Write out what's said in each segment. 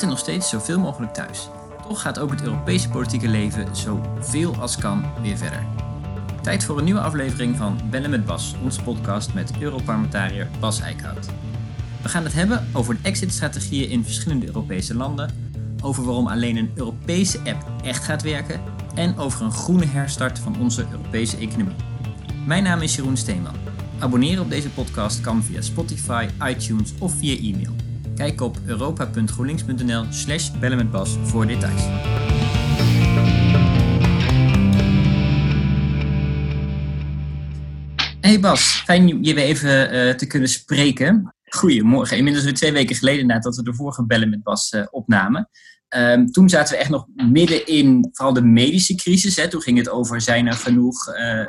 zitten nog steeds zoveel mogelijk thuis. Toch gaat ook het Europese politieke leven zoveel als kan weer verder. Tijd voor een nieuwe aflevering van Bellen met Bas, onze podcast met Europarlementariër Bas Eickhout. We gaan het hebben over de exit-strategieën in verschillende Europese landen, over waarom alleen een Europese app echt gaat werken en over een groene herstart van onze Europese economie. Mijn naam is Jeroen Steenman. Abonneren op deze podcast kan via Spotify, iTunes of via e-mail. Kijk op europa.groenlinks.nl slash bellen met Bas voor details. Hey Bas, fijn je weer even uh, te kunnen spreken. Goedemorgen. Inmiddels weer twee weken geleden nadat we de vorige Bellen met Bas uh, opnamen. Um, toen zaten we echt nog midden in vooral de medische crisis. Hè. Toen ging het over zijn er genoeg uh,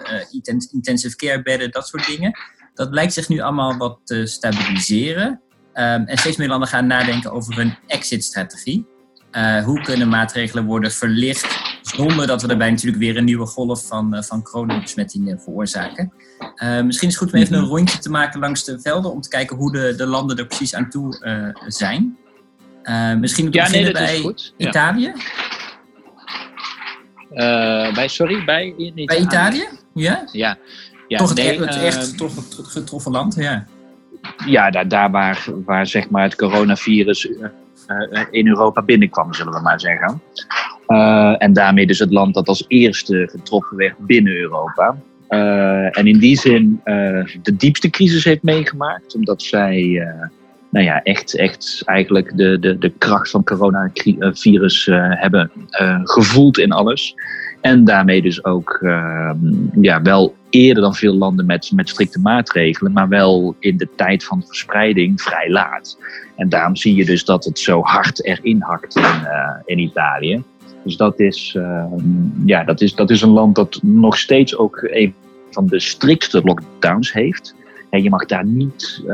intensive care bedden, dat soort dingen. Dat blijkt zich nu allemaal wat te stabiliseren. Um, en steeds meer landen gaan nadenken over een exit-strategie. Uh, hoe kunnen maatregelen worden verlicht zonder dat we daarbij natuurlijk weer een nieuwe golf van, uh, van coronabesmettingen veroorzaken? Uh, misschien is het goed om even een rondje te maken langs de velden om te kijken hoe de, de landen er precies aan toe zijn. misschien ja, nee, bij. Italië? bij, sorry, bij Italië? Bij Italië? Ja? Ja. ja toch het, nee, echt, het echt toch het getroffen land, ja ja, daar, daar waar, waar zeg maar het coronavirus uh, in Europa binnenkwam, zullen we maar zeggen. Uh, en daarmee dus het land dat als eerste getroffen werd binnen Europa. En in die zin de diepste crisis heeft meegemaakt, omdat zij nou ja, echt, echt eigenlijk de, de, de kracht van coronavirus hebben gevoeld in alles. En daarmee dus ook uh, ja, wel eerder dan veel landen met, met strikte maatregelen, maar wel in de tijd van verspreiding vrij laat. En daarom zie je dus dat het zo hard erin hakt in, uh, in Italië. Dus dat is, uh, ja, dat, is, dat is een land dat nog steeds ook een van de strikste lockdowns heeft. En je mag daar niet, uh,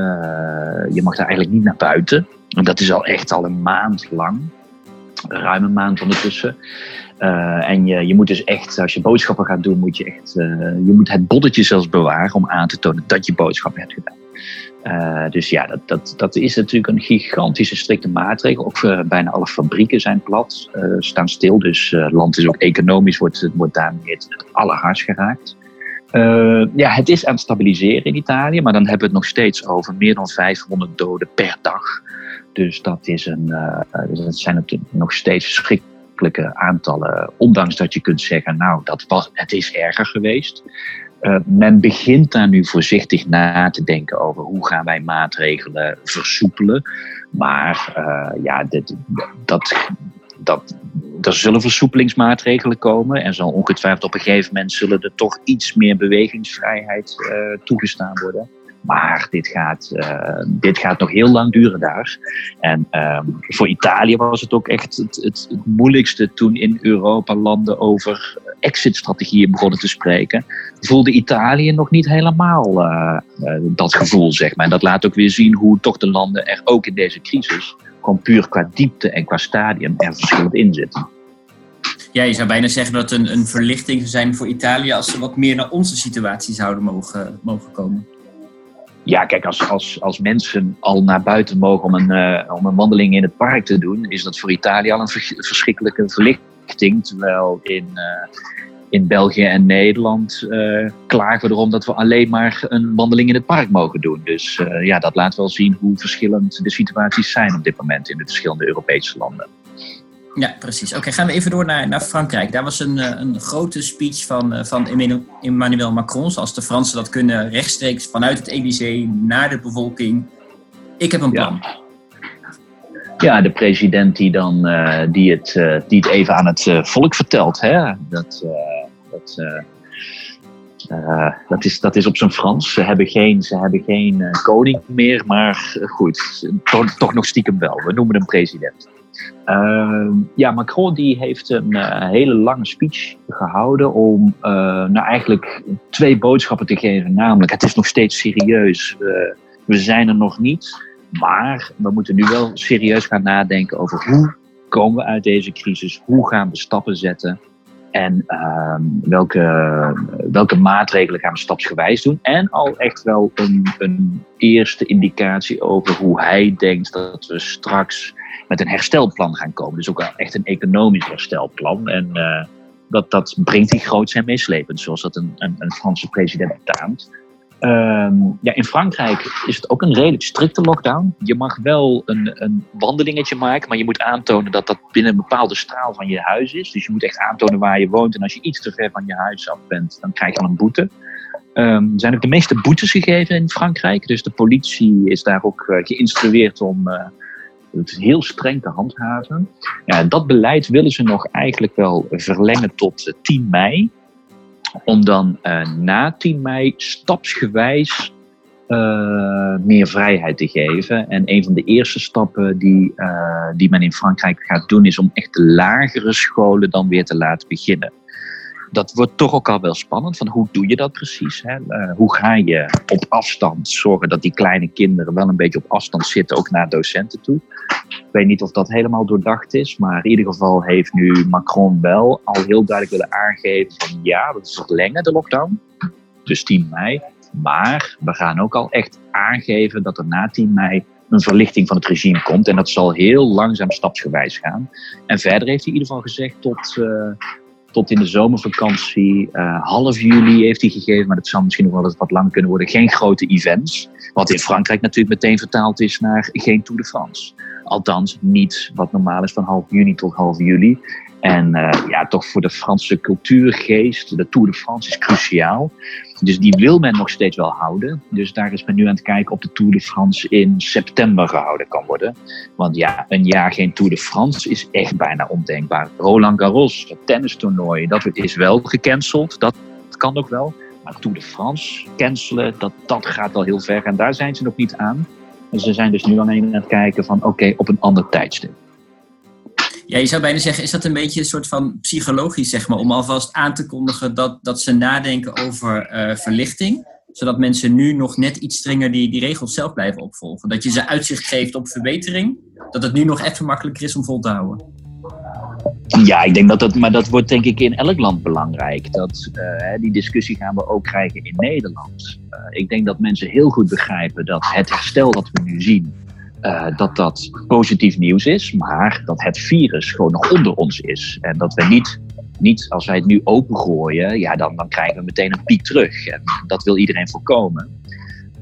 je mag daar eigenlijk niet naar buiten. En dat is al echt al een maand lang. Ruim een maand ondertussen. Uh, en je, je moet dus echt, als je boodschappen gaat doen, moet je echt, uh, je moet het bolletje zelfs bewaren om aan te tonen dat je boodschappen hebt gedaan. Uh, dus ja, dat, dat, dat is natuurlijk een gigantische strikte maatregel. Ook bijna alle fabrieken zijn plat, staan stil. Dus land is ook economisch, wordt, wordt daarmee het allerhardst geraakt. ja, het is aan het stabiliseren in Italië, maar dan hebben we het nog steeds over meer dan 500 doden per dag. Dus dat, is een, dus dat zijn nog steeds verschrikkelijk aantallen. Ondanks dat je kunt zeggen, nou, dat was, het is erger geweest. Uh, men begint daar nu voorzichtig na te denken over hoe gaan wij maatregelen versoepelen. Maar ja, dit, dat, dat, er zullen versoepelingsmaatregelen komen. En zal ongetwijfeld op een gegeven moment zullen er toch iets meer bewegingsvrijheid toegestaan worden. Maar dit gaat, uh, dit gaat nog heel lang duren daar. En um, voor Italië was het ook echt het, het, moeilijkste toen in Europa landen over exit-strategieën begonnen te spreken. Voelde Italië nog niet helemaal uh, uh, dat gevoel, zeg maar. En dat laat ook weer zien hoe toch de landen er ook in deze crisis, gewoon puur qua diepte en qua stadium, er verschillend in zitten. Ja, je zou bijna zeggen dat het een, een verlichting zou zijn voor Italië als ze wat meer naar onze situatie zouden mogen, mogen komen. Ja, kijk, als, als, als mensen al naar buiten mogen om een, uh, om een wandeling in het park te doen, is dat voor Italië al een verschrikkelijke verlichting. Terwijl in, uh, in België en Nederland uh, klagen we erom dat we alleen maar een wandeling in het park mogen doen. Dus ja, dat laat wel zien hoe verschillend de situaties zijn op dit moment in de verschillende Europese landen. Ja, precies. Oké, gaan we even door naar, naar Frankrijk. Daar was een, eh, een grote speech van, eh, van Emmanuel Macron, zoals de Fransen dat kunnen, rechtstreeks vanuit het Elysée naar de bevolking. Ik heb een plan. Ja. Ja, de president die, dan, uh, die, het, uh, die het even aan het uh, volk vertelt. Hè? Dat, dat, dat, is, dat is op zijn Frans. Ze hebben geen, ze hebben geen koning meer, maar goed, toch, toch nog stiekem wel. We noemen hem president. Uh, ja, Macron die heeft een uh, hele lange speech gehouden om uh, nou eigenlijk twee boodschappen te geven. Namelijk, het is nog steeds serieus. we zijn er nog niet. Maar we moeten nu wel serieus gaan nadenken over hoe komen we uit deze crisis? Hoe gaan we stappen zetten? En ehm, welke, welke maatregelen gaan we stapsgewijs doen? En al echt wel een, een eerste indicatie over hoe hij denkt dat we straks met een herstelplan gaan komen. Dus ook echt een economisch herstelplan. En uh, dat, dat brengt hij groots en meeslepend, zoals dat een, een, een Franse president betaamt. Um, ja, in Frankrijk is het ook een redelijk strikte lockdown. Je mag wel een, een wandelingetje maken, maar je moet aantonen dat dat binnen een bepaalde straal van je huis is. Dus je moet echt aantonen waar je woont. En als je iets te ver van je huis af bent, dan krijg je dan een boete. Um, er zijn ook de meeste boetes gegeven in Frankrijk. Dus de politie is daar ook uh, geïnstrueerd om uh, het heel streng te handhaven. Ja, dat beleid willen ze nog eigenlijk wel verlengen tot 10 mei om dan uh, na 10 mei stapsgewijs uh, meer vrijheid te geven. En een van de eerste stappen die, die men in Frankrijk gaat doen, is om echt de lagere scholen dan weer te laten beginnen dat wordt toch ook al wel spannend. Van hoe doe je dat precies? Hè? Uh, hoe ga je op afstand zorgen dat die kleine kinderen wel een beetje op afstand zitten, ook naar docenten toe? Ik weet niet of dat helemaal doordacht is, maar in ieder geval heeft nu Macron wel al heel duidelijk willen aangeven van ja, we verlengen de lockdown, dus 10 mei. Maar we gaan ook al echt aangeven dat er na 10 mei een verlichting van het regime komt. En dat zal heel langzaam stapsgewijs gaan. En verder heeft hij in ieder geval gezegd tot, uh, tot in de zomervakantie. Uh, half juli heeft hij gegeven, maar dat zou misschien nog wel eens wat lang kunnen worden. Geen grote events. Wat in Frankrijk natuurlijk meteen vertaald is naar geen Tour de France. Althans, niet wat normaal is van half juni tot half juli. En uh, ja, toch voor de Franse cultuurgeest, de Tour de France is cruciaal. Dus die wil men nog steeds wel houden. Dus daar is men nu aan het kijken of de Tour de France in september gehouden kan worden. Want ja, een jaar geen Tour de France is echt bijna ondenkbaar. Roland Garros, het tennistoernooi, dat is wel gecanceld. Dat kan ook wel. Maar Tour de France cancelen, dat, dat gaat al heel ver. En daar zijn ze nog niet aan. En ze zijn dus nu alleen aan het kijken van oké, op een ander tijdstip. Ja, je zou bijna zeggen, is dat een beetje een soort van psychologisch, zeg maar, om alvast aan te kondigen dat, dat ze nadenken over uh, verlichting, zodat mensen nu nog net iets strenger die, die regels zelf blijven opvolgen. Dat je ze uitzicht geeft op verbetering, dat het nu nog even makkelijker is om vol te houden. Ja, ik denk dat dat, maar dat wordt denk ik in elk land belangrijk. Dat, uh, die discussie gaan we ook krijgen in Nederland. Uh, ik denk dat mensen heel goed begrijpen dat het herstel dat we nu zien, uh, dat dat positief nieuws is, maar dat het virus gewoon nog onder ons is. En dat we niet, niet als wij het nu opengooien, ja, dan, dan krijgen we meteen een piek terug. En dat wil iedereen voorkomen.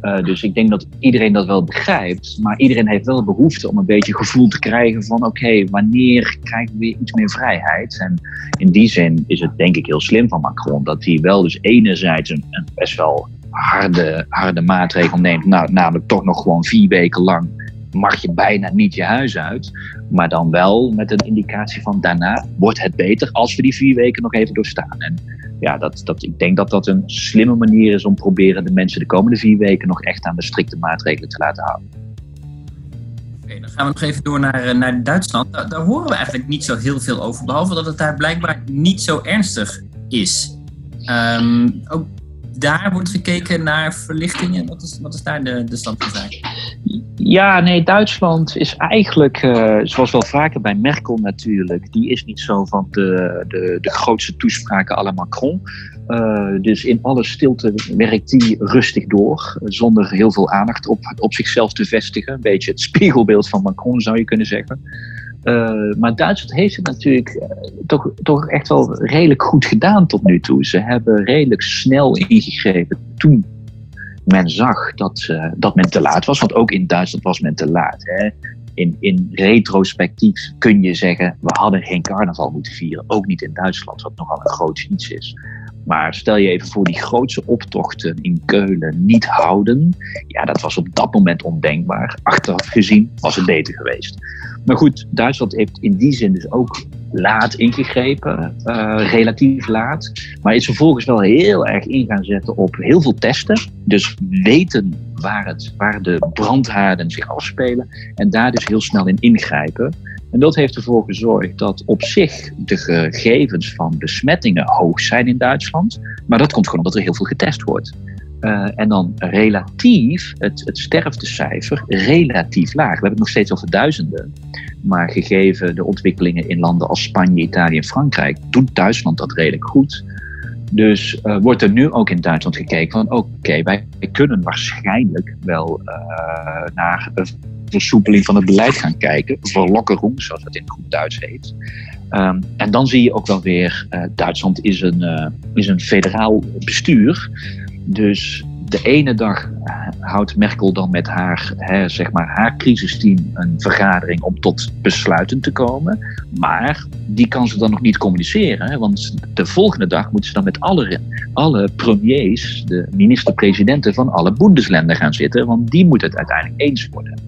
Uh, dus ik denk dat iedereen dat wel begrijpt, maar iedereen heeft wel behoefte om een beetje gevoel te krijgen van oké, wanneer krijgen we weer iets meer vrijheid? En in die zin is het denk ik heel slim van Macron dat hij wel dus enerzijds een, een best wel harde, harde maatregel neemt, nou, namelijk toch nog gewoon vier weken lang mag je bijna niet je huis uit. Maar dan wel met een indicatie van daarna wordt het beter als we die vier weken nog even doorstaan. En ja, dat, dat, ik denk dat dat een slimme manier is om proberen de mensen de komende vier weken nog echt aan de strikte maatregelen te laten houden. Oké, dan gaan we nog even door naar, eh, naar Duitsland. Daar, horen we eigenlijk niet zo heel veel over, behalve dat het daar blijkbaar niet zo ernstig is. Um, ook daar wordt gekeken naar verlichtingen? Wat is, wat is daar de, de stand van zaken? Ja, nee, Duitsland is eigenlijk, uh, zoals wel vaker bij Merkel natuurlijk, die is niet zo van de, de, de grootste toespraken à la Macron. Uh, dus in alle stilte werkt die rustig door, zonder heel veel aandacht op, op zichzelf te vestigen. Een beetje het spiegelbeeld van Macron zou je kunnen zeggen. Uh, maar Duitsland heeft het natuurlijk toch, toch echt wel redelijk goed gedaan tot nu toe. Ze hebben redelijk snel ingegrepen toen men zag dat, uh, dat men te laat was. Want ook in Duitsland was men te laat. Hè? In, in retrospectief kun je zeggen, we hadden geen carnaval moeten vieren. Ook niet in Duitsland, wat nogal een groot iets is. Maar stel je even voor die grootste optochten in Keulen niet houden. Ja, dat was op dat moment ondenkbaar. Achteraf gezien was het beter geweest. Maar goed, Duitsland heeft in die zin dus ook laat ingegrepen, uh, relatief laat. Maar is vervolgens wel heel erg in gaan zetten op heel veel testen. Dus weten waar, het, waar de brandhaarden zich afspelen en daar dus heel snel in ingrijpen. En dat heeft ervoor gezorgd dat op zich de gegevens van besmettingen hoog zijn in Duitsland. Maar dat komt gewoon omdat er heel veel getest wordt. Uh, en dan relatief, het, het sterftecijfer, relatief laag. We hebben het nog steeds over duizenden. Maar gegeven de ontwikkelingen in landen als Spanje, Italië en Frankrijk, doet Duitsland dat redelijk goed. Dus uh, wordt er nu ook in Duitsland gekeken van oké, wij kunnen waarschijnlijk wel uh, naar een versoepeling van het beleid gaan kijken. Verlokkerung, zoals het in goed Duits heet. Um, en dan zie je ook wel weer, Duitsland is een, is een federaal bestuur. Dus de ene dag houdt Merkel dan met haar, hè, zeg maar, haar crisisteam een vergadering om tot besluiten te komen. Maar die kan ze dan nog niet communiceren. Hè, want de volgende dag moeten ze dan met alle, alle premiers, de minister-presidenten van alle Bundesländer gaan zitten. Want die moeten het uiteindelijk eens worden.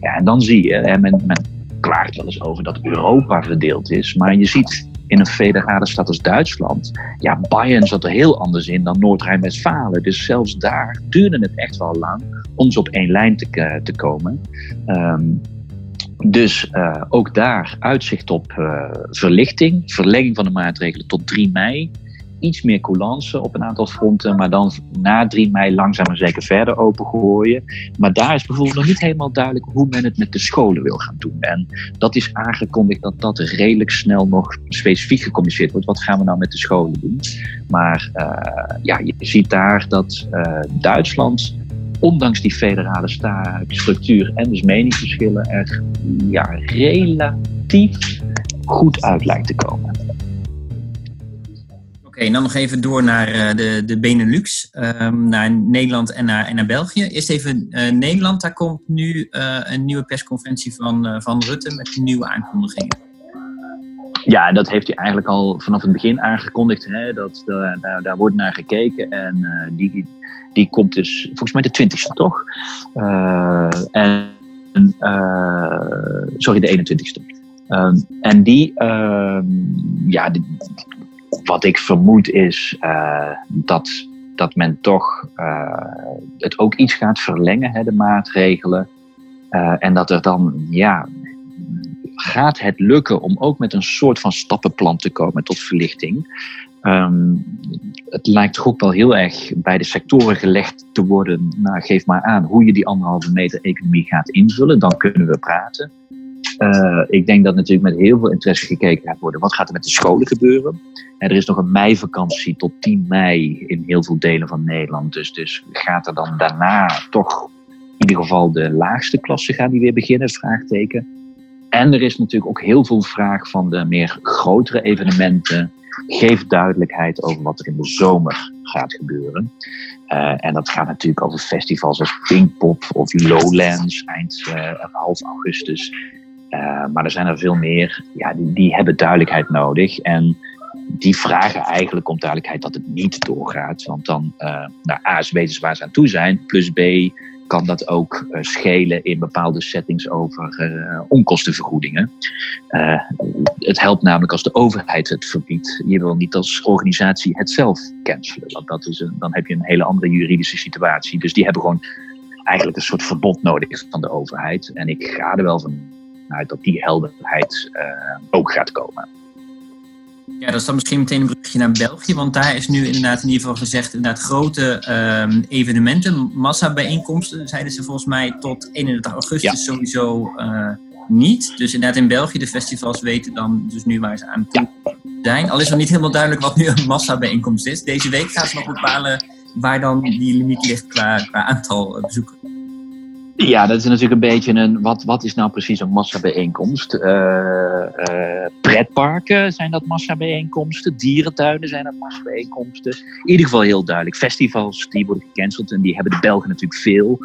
Ja, en dan zie je, hè, men, men klaagt wel eens over dat Europa verdeeld is. Maar je ziet in een federale stad als Duitsland. Ja, Bayern zat er heel anders in dan Noord-Rijn-Westfalen. Dus zelfs daar duurde het echt wel lang om ze op één lijn te, te komen. Um, dus uh, ook daar uitzicht op uh, verlichting, verlenging van de maatregelen tot 3 mei iets meer coulance op een aantal fronten, maar dan na 3 mei langzaam en zeker verder opengooien. Maar daar is bijvoorbeeld nog niet helemaal duidelijk hoe men het met de scholen wil gaan doen. En dat is aangekondigd dat dat redelijk snel nog specifiek gecommuniceerd wordt. Wat gaan we nou met de scholen doen? Maar uh, ja, je ziet daar dat uh, Duitsland ondanks die federale structuur en dus meningsverschillen er ja, relatief goed uit lijkt te komen. En dan nog even door naar uh, de, de Benelux, um, naar Nederland en naar, en naar België. Eerst even uh, Nederland, daar komt nu uh, een nieuwe persconferentie van, van Rutte met nieuwe aankondigingen. Ja, dat heeft hij eigenlijk al vanaf het begin aangekondigd. Hè, dat, daar, daar wordt naar gekeken en die, die komt dus volgens mij de 20ste, toch? en, sorry, de 21ste. Um, en die, uh, ja, die, wat ik vermoed is uh, dat, dat men toch uh, het ook iets gaat verlengen, hè, de maatregelen. Uh, en dat er dan, ja, gaat het lukken om ook met een soort van stappenplan te komen tot verlichting. Um, het lijkt toch ook wel heel erg bij de sectoren gelegd te worden. Nou, geef maar aan hoe je die anderhalve meter economie gaat invullen, dan kunnen we praten. Uh, ik denk dat natuurlijk met heel veel interesse gekeken gaat worden. Wat gaat er met de scholen gebeuren? En er is nog een meivakantie tot 10 mei in heel veel delen van Nederland. Dus, dus gaat er dan daarna toch in ieder geval de laagste klassen gaan die weer beginnen? Vraagteken. En er is natuurlijk ook heel veel vraag van de meer grotere evenementen. Geef duidelijkheid over wat er in de zomer gaat gebeuren. Uh, en dat gaat natuurlijk over festivals als Pinkpop of Lowlands eind half augustus. Uh, maar er zijn er veel meer, ja, die, die hebben duidelijkheid nodig. En die vragen eigenlijk om duidelijkheid dat het niet doorgaat. Want dan, uh, nou, A is weten waar ze aan toe zijn. Plus B kan dat ook uh, schelen in bepaalde settings over onkostenvergoedingen. het helpt namelijk als de overheid het verbiedt. Je wil niet als organisatie het zelf cancelen. Want dat is een, dan heb je een hele andere juridische situatie. Dus die hebben gewoon eigenlijk een soort verbod nodig van de overheid. En ik ga er wel van dat die helderheid ook gaat komen. Ja, dat is dan misschien meteen een brugje naar België, want daar is nu inderdaad in ieder geval gezegd, inderdaad grote um, evenementen, massabijeenkomsten, zeiden ze volgens mij tot 31 augustus ja. sowieso uh, niet. Dus inderdaad in België, de festivals weten dan dus nu waar ze aan toe zijn. Al is nog niet helemaal duidelijk wat nu een massabijeenkomst is. Deze week gaan ze nog bepalen waar dan die limiet ligt qua, qua aantal uh, bezoekers. Ja, dat is natuurlijk een beetje een. Wat, wat is nou precies een massabijeenkomst? Uh, uh, pretparken zijn dat massabijeenkomsten. Dierentuinen zijn dat massabijeenkomsten. In ieder geval heel duidelijk. Festivals die worden gecanceld en die hebben de Belgen natuurlijk veel.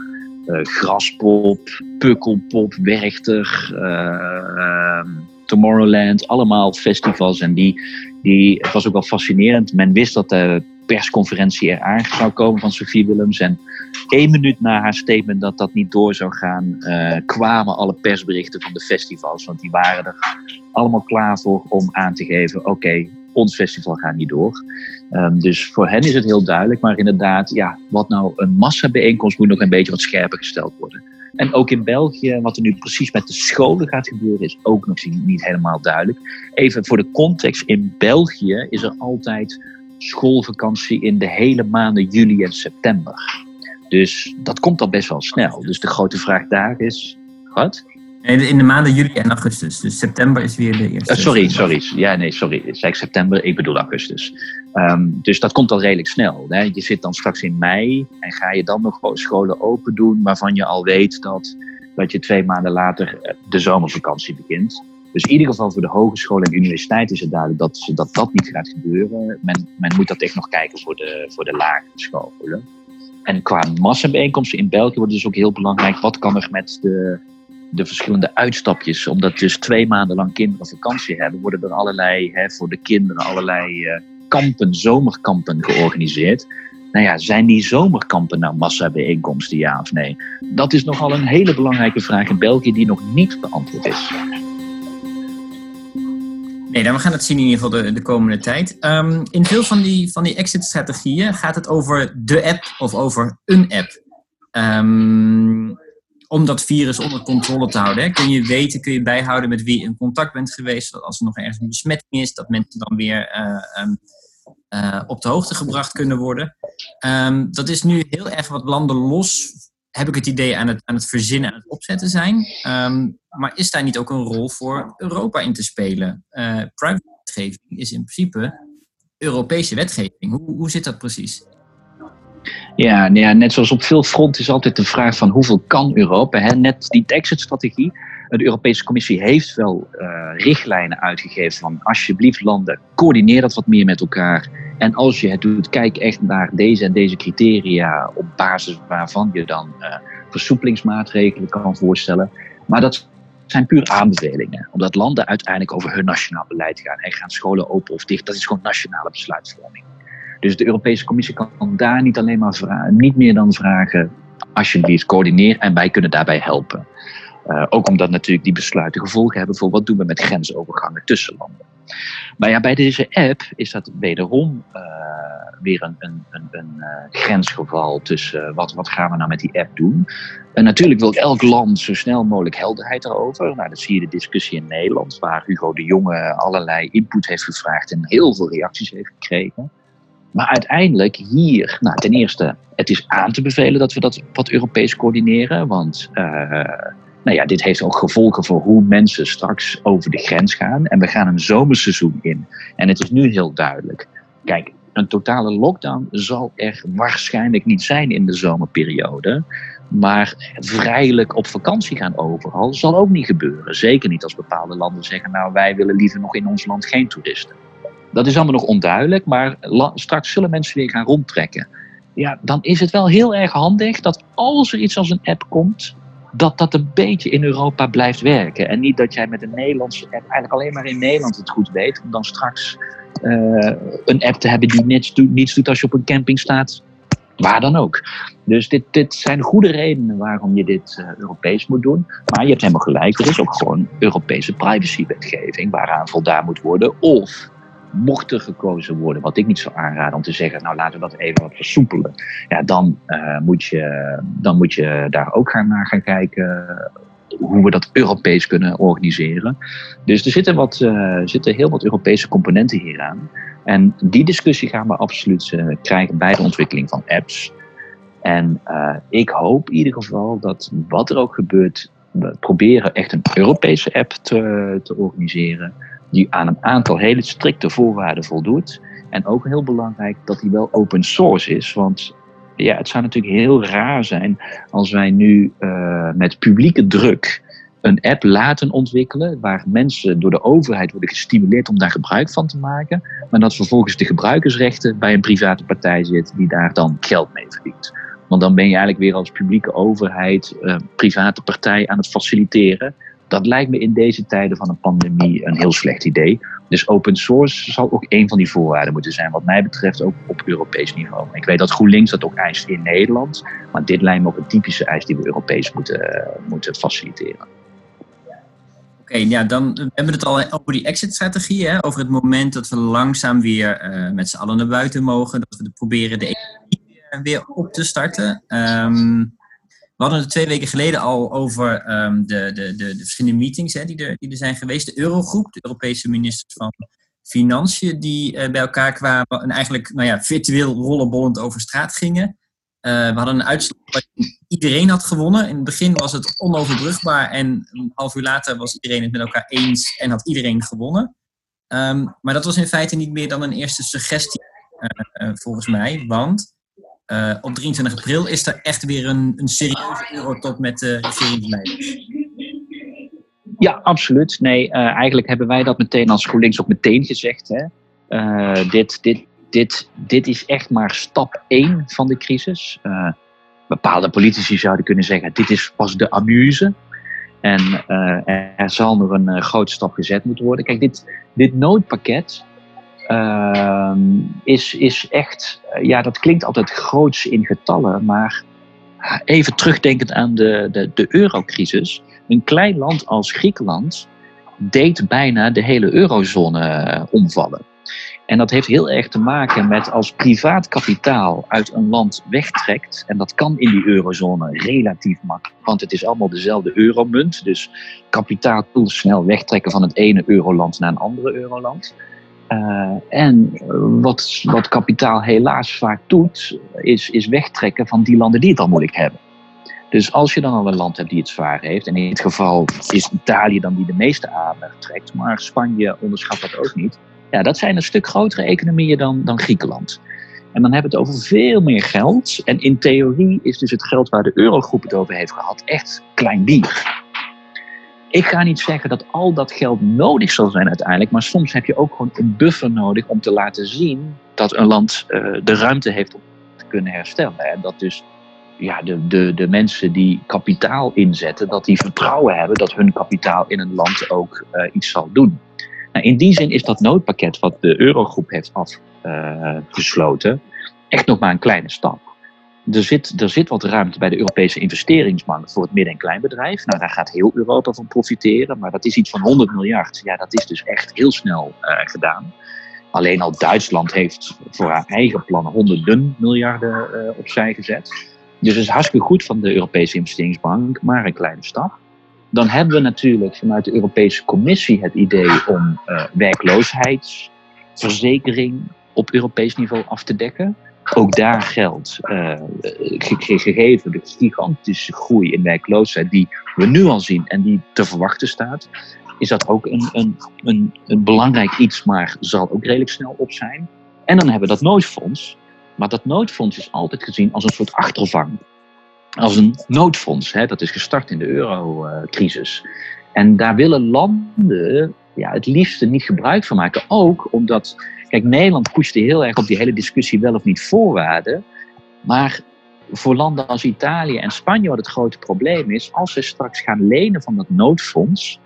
Uh, graspop, Pukkelpop, Werchter, ehm, Tomorrowland. Allemaal festivals. En die, die, het was ook wel fascinerend. Men wist dat de persconferentie eraan zou komen van Sophie Willems. En één minuut na haar statement dat dat niet door zou gaan, uh, kwamen alle persberichten van de festivals. Want die waren er allemaal klaar voor om aan te geven: oké, ons festival gaat niet door. Um, dus voor hen is het heel duidelijk. Maar inderdaad, ja, wat nou een massabijeenkomst moet nog een beetje wat scherper gesteld worden. En ook in België, wat er nu precies met de scholen gaat gebeuren, is ook nog niet helemaal duidelijk. Even voor de context: in België is er altijd schoolvakantie in de hele maanden juli en september. Dus dat komt al best wel snel. Dus de grote vraag daar is, wat? In de maanden juli en augustus. Dus september is weer de eerste. Uh, sorry, sorry. Ja, nee, sorry. Zei ik september? Ik bedoel augustus. Um, dus dat komt al redelijk snel. Hè? Je zit dan straks in mei en ga je dan nog scholen open doen waarvan je al weet dat, dat je twee maanden later eh, de zomervakantie begint. Dus in ieder geval voor de hogescholen en universiteiten is het duidelijk dat dat, dat niet gaat gebeuren. Men, men moet dat echt nog kijken voor de, voor de lagere scholen. En qua massabijeenkomsten in België wordt dus ook heel belangrijk. Wat kan er met de, de verschillende uitstapjes? Omdat dus twee maanden lang kinderen vakantie hebben, worden er allerlei, hè, voor de kinderen, allerlei uh, kampen, zomerkampen georganiseerd. Nou ja, zijn die zomerkampen nou massabijeenkomsten, ja of nee? Dat is nogal een hele belangrijke vraag in België die nog niet beantwoord is. Nee, dan we gaan het zien in ieder geval de, de komende tijd. Um, in veel van die, van die exit-strategieën gaat het over de app of over een app. Um, om dat virus onder controle te houden. Kun je weten, kun je bijhouden met wie in contact bent geweest. Dat als er nog ergens een besmetting is, dat mensen dan weer uh, um, uh, op de hoogte gebracht kunnen worden. dat is nu heel erg wat landen los heb ik het idee aan het, aan het verzinnen, aan het opzetten zijn. Um, maar is daar niet ook een rol voor Europa in te spelen? Uh, wetgeving is in principe Europese wetgeving. Hoe, hoe zit dat precies? Ja, nou ja, net zoals op veel fronten is altijd de vraag van hoeveel kan Europa? Hè? Net die exit-strategie. De Europese Commissie heeft wel uh, richtlijnen uitgegeven van alsjeblieft landen, coördineer dat wat meer met elkaar. En als je het doet, kijk echt naar deze en deze criteria op basis waarvan je dan uh, versoepelingsmaatregelen kan voorstellen. Maar dat zijn puur aanbevelingen, omdat landen uiteindelijk over hun nationaal beleid gaan. En gaan scholen open of dicht, dat is gewoon nationale besluitvorming. Dus de Europese Commissie kan daar niet alleen maar vragen, niet meer dan vragen, alsjeblieft coördineer en wij kunnen daarbij helpen. Uh, ook omdat natuurlijk die besluiten gevolgen hebben voor wat doen we met grensovergangen tussen landen. Maar ja, bij deze app is dat wederom uh, weer een, een, een, een uh, grensgeval tussen wat, wat gaan we nou met die app doen. En natuurlijk wil elk land zo snel mogelijk helderheid erover. Nou, dat zie je de discussie in Nederland, waar Hugo de Jonge allerlei input heeft gevraagd en heel veel reacties heeft gekregen. Maar uiteindelijk hier, nou, ten eerste, het is aan te bevelen dat we dat wat Europees coördineren. Want nou ja, dit heeft ook gevolgen voor hoe mensen straks over de grens gaan. En we gaan een zomerseizoen in. En het is nu heel duidelijk. Kijk, een totale lockdown zal er waarschijnlijk niet zijn in de zomerperiode. Maar vrijelijk op vakantie gaan overal zal ook niet gebeuren. Zeker niet als bepaalde landen zeggen, nou wij willen liever nog in ons land geen toeristen. Dat is allemaal nog onduidelijk, maar straks zullen mensen weer gaan rondtrekken. Ja, dan is het wel heel erg handig dat als er iets als een app komt, dat dat een beetje in Europa blijft werken. En niet dat jij met een Nederlandse app eigenlijk alleen maar in Nederland het goed weet, om dan straks uh, een app te hebben die niets doet, als je op een camping staat, waar dan ook. Dus dit, dit zijn goede redenen waarom je dit uh, Europees moet doen. Maar je hebt helemaal gelijk, er is ook gewoon Europese privacywetgeving waaraan voldaan moet worden. Of mocht er gekozen worden, wat ik niet zou aanraden om te zeggen, nou laten we dat even wat versoepelen. Ja, dan, uh, moet, je, dan moet je daar ook gaan naar gaan kijken hoe we dat Europees kunnen organiseren. Dus er zitten, wat, uh, zitten heel wat Europese componenten hieraan. En die discussie gaan we absoluut uh, krijgen bij de ontwikkeling van apps. En ik hoop in ieder geval dat wat er ook gebeurt, we proberen echt een Europese app te, te organiseren die aan een aantal hele strikte voorwaarden voldoet. En ook heel belangrijk dat die wel open source is. Want ja, het zou natuurlijk heel raar zijn als wij nu uh, met publieke druk een app laten ontwikkelen waar mensen door de overheid worden gestimuleerd om daar gebruik van te maken, maar dat vervolgens de gebruikersrechten bij een private partij zit die daar dan geld mee verdient. Want dan ben je eigenlijk weer als publieke overheid, uh, private partij aan het faciliteren dat lijkt me in deze tijden van een pandemie een heel slecht idee. Dus open source zal ook een van die voorwaarden moeten zijn, wat mij betreft ook op Europees niveau. Ik weet dat GroenLinks dat ook eist in Nederland, maar dit lijkt me ook een typische eis die we Europees moeten, moeten faciliteren. Oké, ja, dan hebben we het al over die exit-strategie, over het moment dat we langzaam weer uh, met z'n allen naar buiten mogen, dat we proberen de economie weer op te starten. Um, we hadden het twee weken geleden al over um, de, de, de, de, verschillende meetings hè, die, er, die er zijn geweest. De Eurogroep, de Europese ministers van financiën die bij elkaar kwamen en eigenlijk nou ja, virtueel rollenbollend over straat gingen. we hadden een uitslag waarin iedereen had gewonnen. In het begin was het onoverbrugbaar en een half uur later was iedereen het met elkaar eens en had iedereen gewonnen. Ehm, maar dat was in feite niet meer dan een eerste suggestie, volgens mij. Want uh, op 23 april is er echt weer een, een serieuze eurotop met de regeringsleiders. Ja, absoluut. Nee, uh, eigenlijk hebben wij dat meteen als GroenLinks ook meteen gezegd. Hè. Uh, dit, dit, dit, dit is echt maar stap 1 van de crisis. bepaalde politici zouden kunnen zeggen, dit is pas de amuse. En er zal nog een grote stap gezet moeten worden. Kijk, dit, dit noodpakket Ehm, is, is echt, eh, ja, dat klinkt altijd groots in getallen, maar even terugdenkend aan de, de, de eurocrisis. Een klein land als Griekenland deed bijna de hele eurozone eh, omvallen. En dat heeft heel erg te maken met als privaat kapitaal uit een land wegtrekt, en dat kan in die eurozone relatief makkelijk, want het is allemaal dezelfde euromunt, dus kapitaal snel wegtrekken van het ene euroland naar een andere euroland. Uh, en wat, wat kapitaal helaas vaak doet, is, is wegtrekken van die landen die het al moeilijk hebben. Dus als je dan al een land hebt die het zwaar heeft, en in dit geval is Italië dan die de meeste aandacht trekt, maar Spanje onderschat dat ook niet. Ja, dat zijn een stuk grotere economieën dan, dan Griekenland. En dan hebben we het over veel meer geld. En in theorie is dus het geld waar de Eurogroep het over heeft gehad echt klein bier. Ik ga niet zeggen dat al dat geld nodig zal zijn uiteindelijk, maar soms heb je ook gewoon een buffer nodig om te laten zien dat een land uh, de ruimte heeft om te kunnen herstellen. En dat dus ja, de, de, de mensen die kapitaal inzetten, dat die vertrouwen hebben dat hun kapitaal in een land ook uh, iets zal doen. Nou, in die zin is dat noodpakket wat de Eurogroep heeft afgesloten uh, echt nog maar een kleine stap. Er zit, er zit wat ruimte bij de Europese investeringsbank voor het midden- en kleinbedrijf. Nou, daar gaat heel Europa van profiteren, maar dat is iets van 100 miljard. Ja, dat is dus echt heel snel uh, gedaan. Alleen al Duitsland heeft voor haar eigen plannen honderden miljarden uh, opzij gezet. Dus het is hartstikke goed van de Europese investeringsbank, maar een kleine stap. Dan hebben we natuurlijk vanuit de Europese Commissie het idee om uh, werkloosheidsverzekering op Europees niveau af te dekken ook daar geldt, uh, gegeven de gigantische groei in werkloosheid die we nu al zien en die te verwachten staat, is dat ook een, een, een, een belangrijk iets, maar zal ook redelijk snel op zijn. En dan hebben we dat noodfonds. Maar dat noodfonds is altijd gezien als een soort achtervang. Als een noodfonds. Hè? Dat is gestart in de eurocrisis. En daar willen landen ja, het liefste niet gebruik van maken. Ook omdat Kijk, Nederland pushte heel erg op die hele discussie wel of niet voorwaarden. Maar voor landen als Italië en Spanje, wat het grote probleem is, als ze straks gaan lenen van dat noodfonds,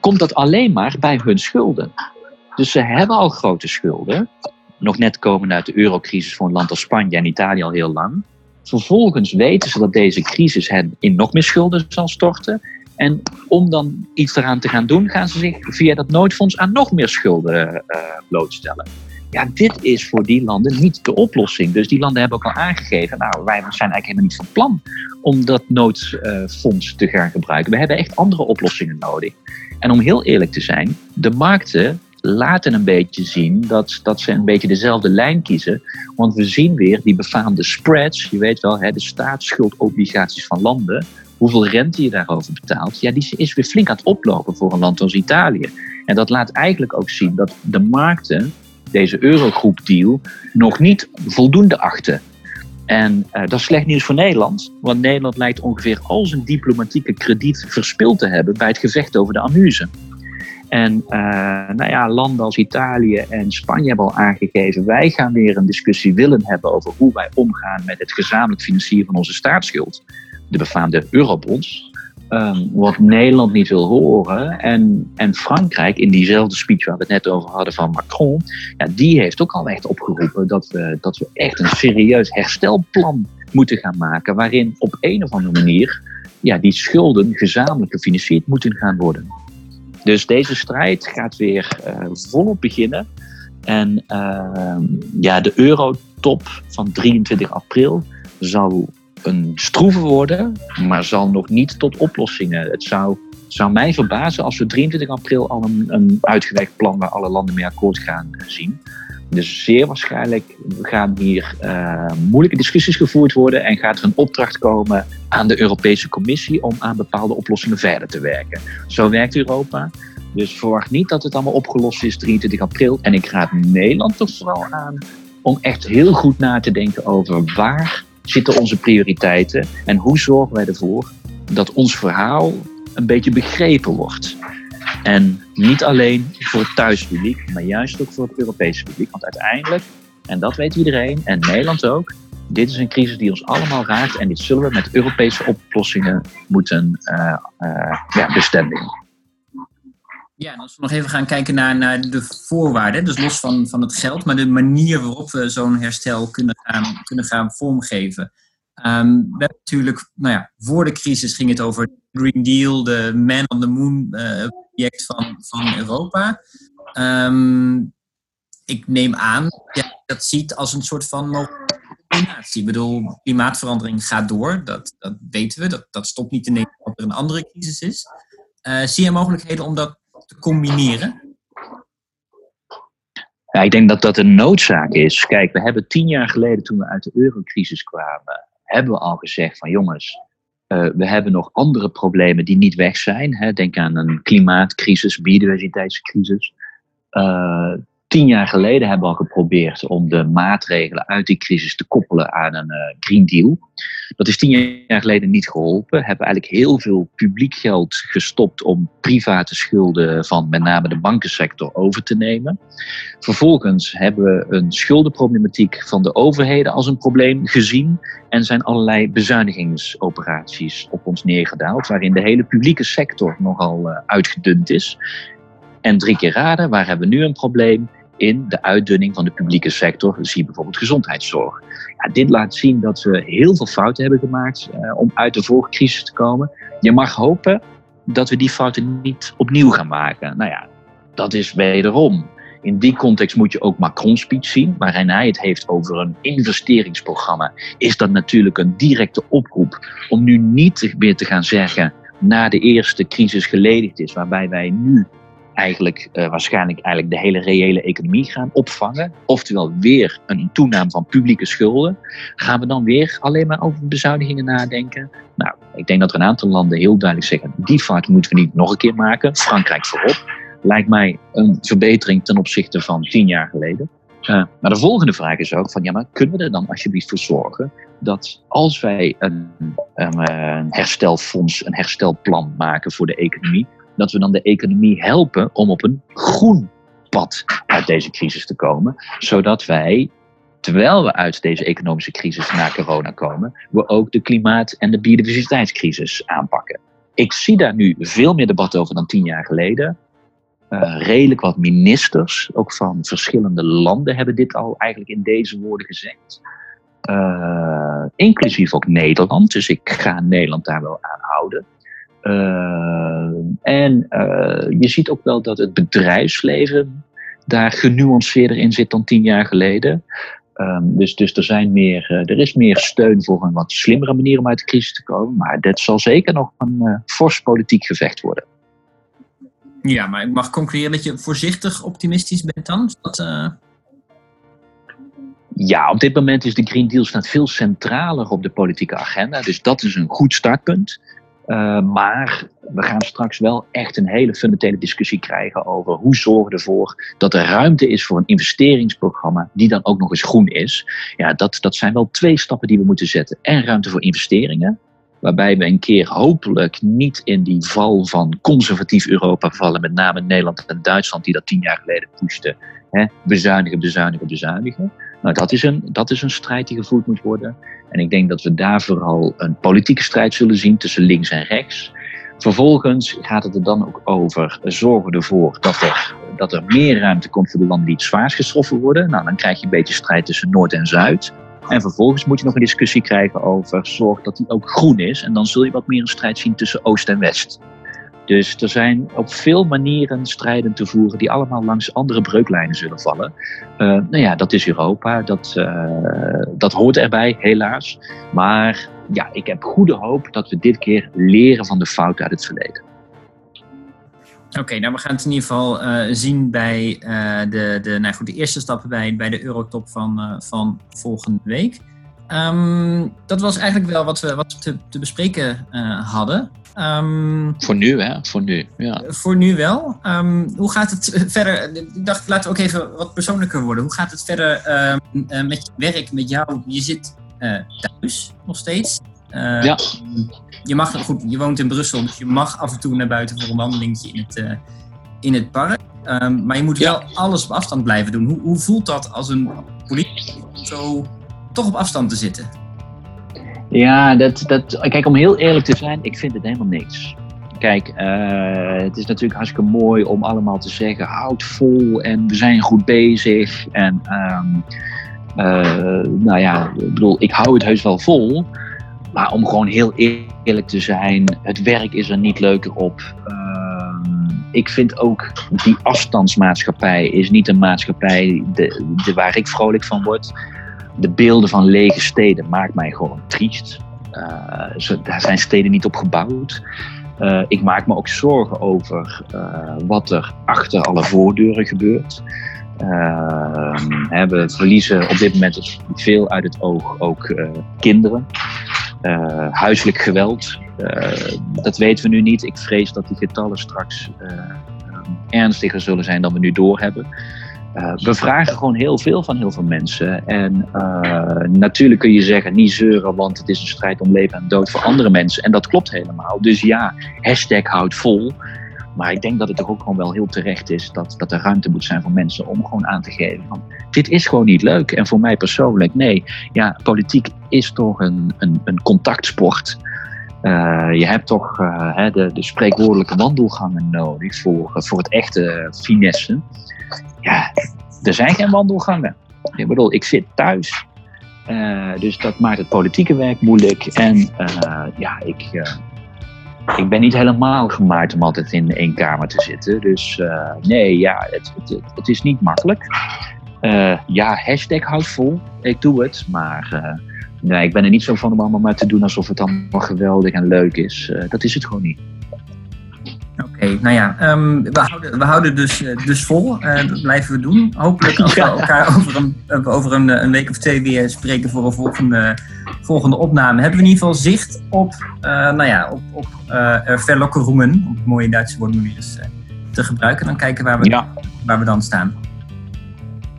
komt dat alleen maar bij hun schulden. Dus ze hebben al grote schulden, nog net komen uit de eurocrisis voor een land als Spanje en Italië al heel lang. Vervolgens weten ze dat deze crisis hen in nog meer schulden zal storten. En om dan iets eraan te gaan doen, gaan ze zich via dat noodfonds aan nog meer schulden uh, blootstellen. Ja, dit is voor die landen niet de oplossing. Dus die landen hebben ook al aangegeven, nou, wij zijn eigenlijk helemaal niet van plan om dat noodfonds te gaan gebruiken. We hebben echt andere oplossingen nodig. En om heel eerlijk te zijn, de markten laten een beetje zien dat, dat ze een beetje dezelfde lijn kiezen. Want we zien weer die befaamde spreads, je weet wel, hè, de staatsschuldоbligaties van landen hoeveel rente je daarover betaalt, ja, die is weer flink aan het oplopen voor een land als Italië. En dat laat eigenlijk ook zien dat de markten deze eurogroep-deal nog niet voldoende achten. En uh, dat is slecht nieuws voor Nederland, want Nederland lijkt ongeveer al zijn diplomatieke krediet verspild te hebben bij het gevecht over de amuse. En uh, nou ja, landen als Italië en Spanje hebben al aangegeven, wij gaan weer een discussie willen hebben over hoe wij omgaan met het gezamenlijk financieren van onze staatsschuld de befaamde eurobonds. Um, wat Nederland niet wil horen. En, en Frankrijk, in diezelfde speech waar we het net over hadden van Macron, ja, die heeft ook al echt opgeroepen dat we, dat we echt een serieus herstelplan moeten gaan maken. Waarin op een of andere manier ja, die schulden gezamenlijk gefinancierd moeten gaan worden. Dus deze strijd gaat weer uh, volop beginnen. En uh, ja, de eurotop van 23 april zal een stroeve worden, maar zal nog niet tot oplossingen. Het zou zou mij verbazen als we 23 april al een, een uitgewerkt plan waar alle landen mee akkoord gaan zien. Dus zeer waarschijnlijk gaan hier uh, moeilijke discussies gevoerd worden en gaat er een opdracht komen aan de Europese Commissie om aan bepaalde oplossingen verder te werken. Zo werkt Europa. Dus verwacht niet dat het allemaal opgelost is 23 april. En ik raad Nederland toch vooral aan om echt heel goed na te denken over waar zitten onze prioriteiten en hoe zorgen wij ervoor dat ons verhaal een beetje begrepen wordt. En niet alleen voor het thuispubliek, maar juist ook voor het Europese publiek. Want uiteindelijk, en dat weet iedereen, en Nederland ook, dit is een crisis die ons allemaal raakt en dit zullen we met Europese oplossingen moeten uh, ja, bestendigen. Ja, en als we nog even gaan kijken naar, naar de voorwaarden, dus los van, van het geld, maar de manier waarop we zo'n herstel kunnen gaan, kunnen gaan vormgeven. Um, we hebben natuurlijk, nou ja, voor de crisis ging het over Green Deal, de Man on the Moon uh, project van, van Europa. Um, ik neem aan dat je dat ziet als een soort van combinatie. Ik bedoel, klimaatverandering gaat door, dat, dat weten we, dat, dat stopt niet in Nederland dat er een andere crisis is. Uh, zie je mogelijkheden om dat te combineren? Ja, ik denk dat dat een noodzaak is. Kijk, we hebben tien jaar geleden, toen we uit de eurocrisis kwamen, hebben we al gezegd van jongens, uh, we hebben nog andere problemen die niet weg zijn. Hè. Denk aan een klimaatcrisis, biodiversiteitscrisis. Uh, tien jaar geleden hebben we al geprobeerd om de maatregelen uit die crisis te koppelen aan een uh, Green Deal. Dat is tien jaar geleden niet geholpen. Hebben eigenlijk heel veel publiek geld gestopt om private schulden van met name de bankensector over te nemen. Vervolgens hebben we een schuldenproblematiek van de overheden als een probleem gezien en zijn allerlei bezuinigingsoperaties op ons neergedaald, waarin de hele publieke sector nogal uh, uitgedund is. En drie keer raden, waar hebben we nu een probleem? In de uitdunning van de publieke sector. Zie bijvoorbeeld gezondheidszorg. Ja, dit laat zien dat we heel veel fouten hebben gemaakt uh, om uit de vorige crisis te komen. Je mag hopen dat we die fouten niet opnieuw gaan maken. Nou ja, dat is wederom. In die context moet je ook Macron's speech zien, waarin hij het heeft over een investeringsprogramma. Is dat natuurlijk een directe oproep om nu niet meer te gaan zeggen na de eerste crisis geledigd is, waarbij wij nu eigenlijk uh, waarschijnlijk eigenlijk de hele reële economie gaan opvangen. Oftewel weer een toename van publieke schulden. Gaan we dan weer alleen maar over bezuinigingen nadenken? Nou, ik denk dat er een aantal landen heel duidelijk zeggen: die fout moeten we niet nog een keer maken. Frankrijk voorop. Lijkt mij een verbetering ten opzichte van tien jaar geleden. Uh, maar de volgende vraag is ook van, ja, maar kunnen we er dan alsjeblieft voor zorgen dat als wij een, een, een herstelfonds, een herstelplan maken voor de economie, dat we dan de economie helpen om op een groen pad uit deze crisis te komen. Zodat wij, terwijl we uit deze economische crisis naar corona komen, we ook de klimaat- en de biodiversiteitscrisis aanpakken. Ik zie daar nu veel meer debat over dan tien jaar geleden. Uh, redelijk wat ministers, ook van verschillende landen, hebben dit al eigenlijk in deze woorden gezegd. Uh, inclusief ook Nederland. Dus ik ga Nederland daar wel aan houden. Uh, en uh, je ziet ook wel dat het bedrijfsleven daar genuanceerder in zit dan tien jaar geleden. Um, dus, dus er, zijn meer, uh, er is meer steun voor een wat slimmere manier om uit de crisis te komen. Maar dat zal zeker nog een fors politiek gevecht worden. Ja, maar ik mag concluderen dat je voorzichtig optimistisch bent dan? Dat, ja, op dit moment is de Green Deal staat veel centraler op de politieke agenda. Dus dat is een goed startpunt. Uh, maar we gaan straks wel echt een hele fundamentele discussie krijgen over hoe zorgen we ervoor dat er ruimte is voor een investeringsprogramma die dan ook nog eens groen is. Ja, dat, dat zijn wel twee stappen die we moeten zetten. En ruimte voor investeringen, waarbij we een keer hopelijk niet in die val van conservatief Europa vallen, met name Nederland en Duitsland die dat tien jaar geleden pushten. Bezuinigen, bezuinigen, bezuinigen. Nou, dat is, een, dat is een strijd die gevoerd moet worden. En ik denk dat we daar vooral een politieke strijd zullen zien tussen links en rechts. Vervolgens gaat het er dan ook over zorgen ervoor dat er, dat er meer ruimte komt voor de landen die het zwaarst getroffen worden. Nou, dan krijg je een beetje strijd tussen Noord en Zuid. En vervolgens moet je nog een discussie krijgen over zorg dat die ook groen is. En dan zul je wat meer een strijd zien tussen Oost en West. Dus er zijn op veel manieren strijden te voeren die allemaal langs andere breuklijnen zullen vallen. Uh, nou ja, dat is Europa, dat, uh, dat hoort erbij, helaas. Maar ja, ik heb goede hoop dat we dit keer leren van de fouten uit het verleden. Oké, nou we gaan het in ieder geval zien bij de, de, nou goed, de eerste stappen bij, bij de Eurotop van, van volgende week. Ehm, dat was eigenlijk wel wat we, wat we te, te bespreken hadden. Um, voor nu, hè? Voor nu, ja. Voor nu wel. Um, hoe gaat het verder? Ik dacht, laten we ook even wat persoonlijker worden. Hoe gaat het verder um, met je werk, met jou? Je zit uh, thuis nog steeds. Ja. Je, mag, goed, je woont in Brussel, dus je mag af en toe naar buiten voor een wandelingetje in het, in het park. maar je moet wel alles op afstand blijven doen. Hoe, hoe voelt dat als een politie zo toch op afstand te zitten? Ja, dat, dat, kijk, om heel eerlijk te zijn, ik vind het helemaal niks. Kijk, uh, het is natuurlijk hartstikke mooi om allemaal te zeggen: houd vol en we zijn goed bezig. En um, uh, nou ja, ik bedoel, ik hou het heus wel vol. Maar om gewoon heel eerlijk te zijn, het werk is er niet leuker op. Uh, ik vind ook die afstandsmaatschappij is niet een maatschappij de, de, waar ik vrolijk van word de beelden van lege steden maakt mij gewoon triest. Uh, daar zijn steden niet op gebouwd. Uh, ik maak me ook zorgen over uh, wat er achter alle voordeuren gebeurt. we verliezen op dit moment veel uit het oog ook kinderen. huiselijk geweld, dat weten we nu niet. Ik vrees dat die getallen straks ernstiger zullen zijn dan we nu doorhebben. Uh, we vragen gewoon heel veel van heel veel mensen. En uh, natuurlijk kun je zeggen, niet zeuren, want het is een strijd om leven en dood voor andere mensen. En dat klopt helemaal. Dus ja, hashtag houdt vol. Maar ik denk dat het toch ook gewoon wel heel terecht is dat, dat er ruimte moet zijn voor mensen om gewoon aan te geven van dit is gewoon niet leuk. En voor mij persoonlijk, nee, ja, politiek is toch een, een, een contactsport. Uh, je hebt toch de, de spreekwoordelijke wandelgangen nodig voor, voor het echte finesse ja, er zijn geen wandelgangen. Ik bedoel, ik zit thuis. Dus dat maakt het politieke werk moeilijk. En ja, ik, ik ben niet helemaal gemaakt om altijd in één kamer te zitten. Dus nee, ja, het, het, het, is niet makkelijk. ja, hashtag houd vol. Ik doe het. Maar nee, ik ben er niet zo van om allemaal maar te doen alsof het allemaal geweldig en leuk is. dat is het gewoon niet. Oké, nou ja, um, we, houden, we houden dus, eh, dus vol. Uh, dat blijven we doen. Hopelijk als we elkaar over, een, over een, een, week of twee weer spreken voor een volgende, volgende opname. Hebben we in ieder geval zicht op, uh, nou ja, op, op verlokkerungen, om het mooie Duitse woord nu eens te gebruiken. Dan kijken waar we, waar we dan staan.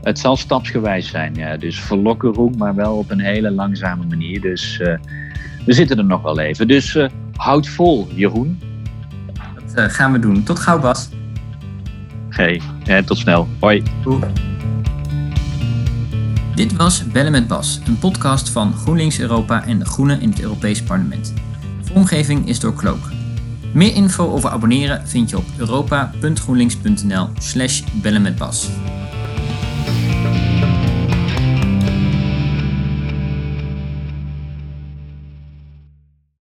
Het zal stapsgewijs zijn, ja. Dus verlokkerung, maar wel op een hele langzame manier. Dus we zitten er nog wel even. Dus houd vol, Jeroen. Eh, gaan we doen. Tot gauw, Bas. Oké, okay. tot snel. Hoi. Dit was Bellen met Bas, een podcast van GroenLinks Europa en de Groenen in het Europees Parlement. De vormgeving is door Cloak. Meer info over abonneren vind je op europa.groenlinks.nl slash bellenmetbas.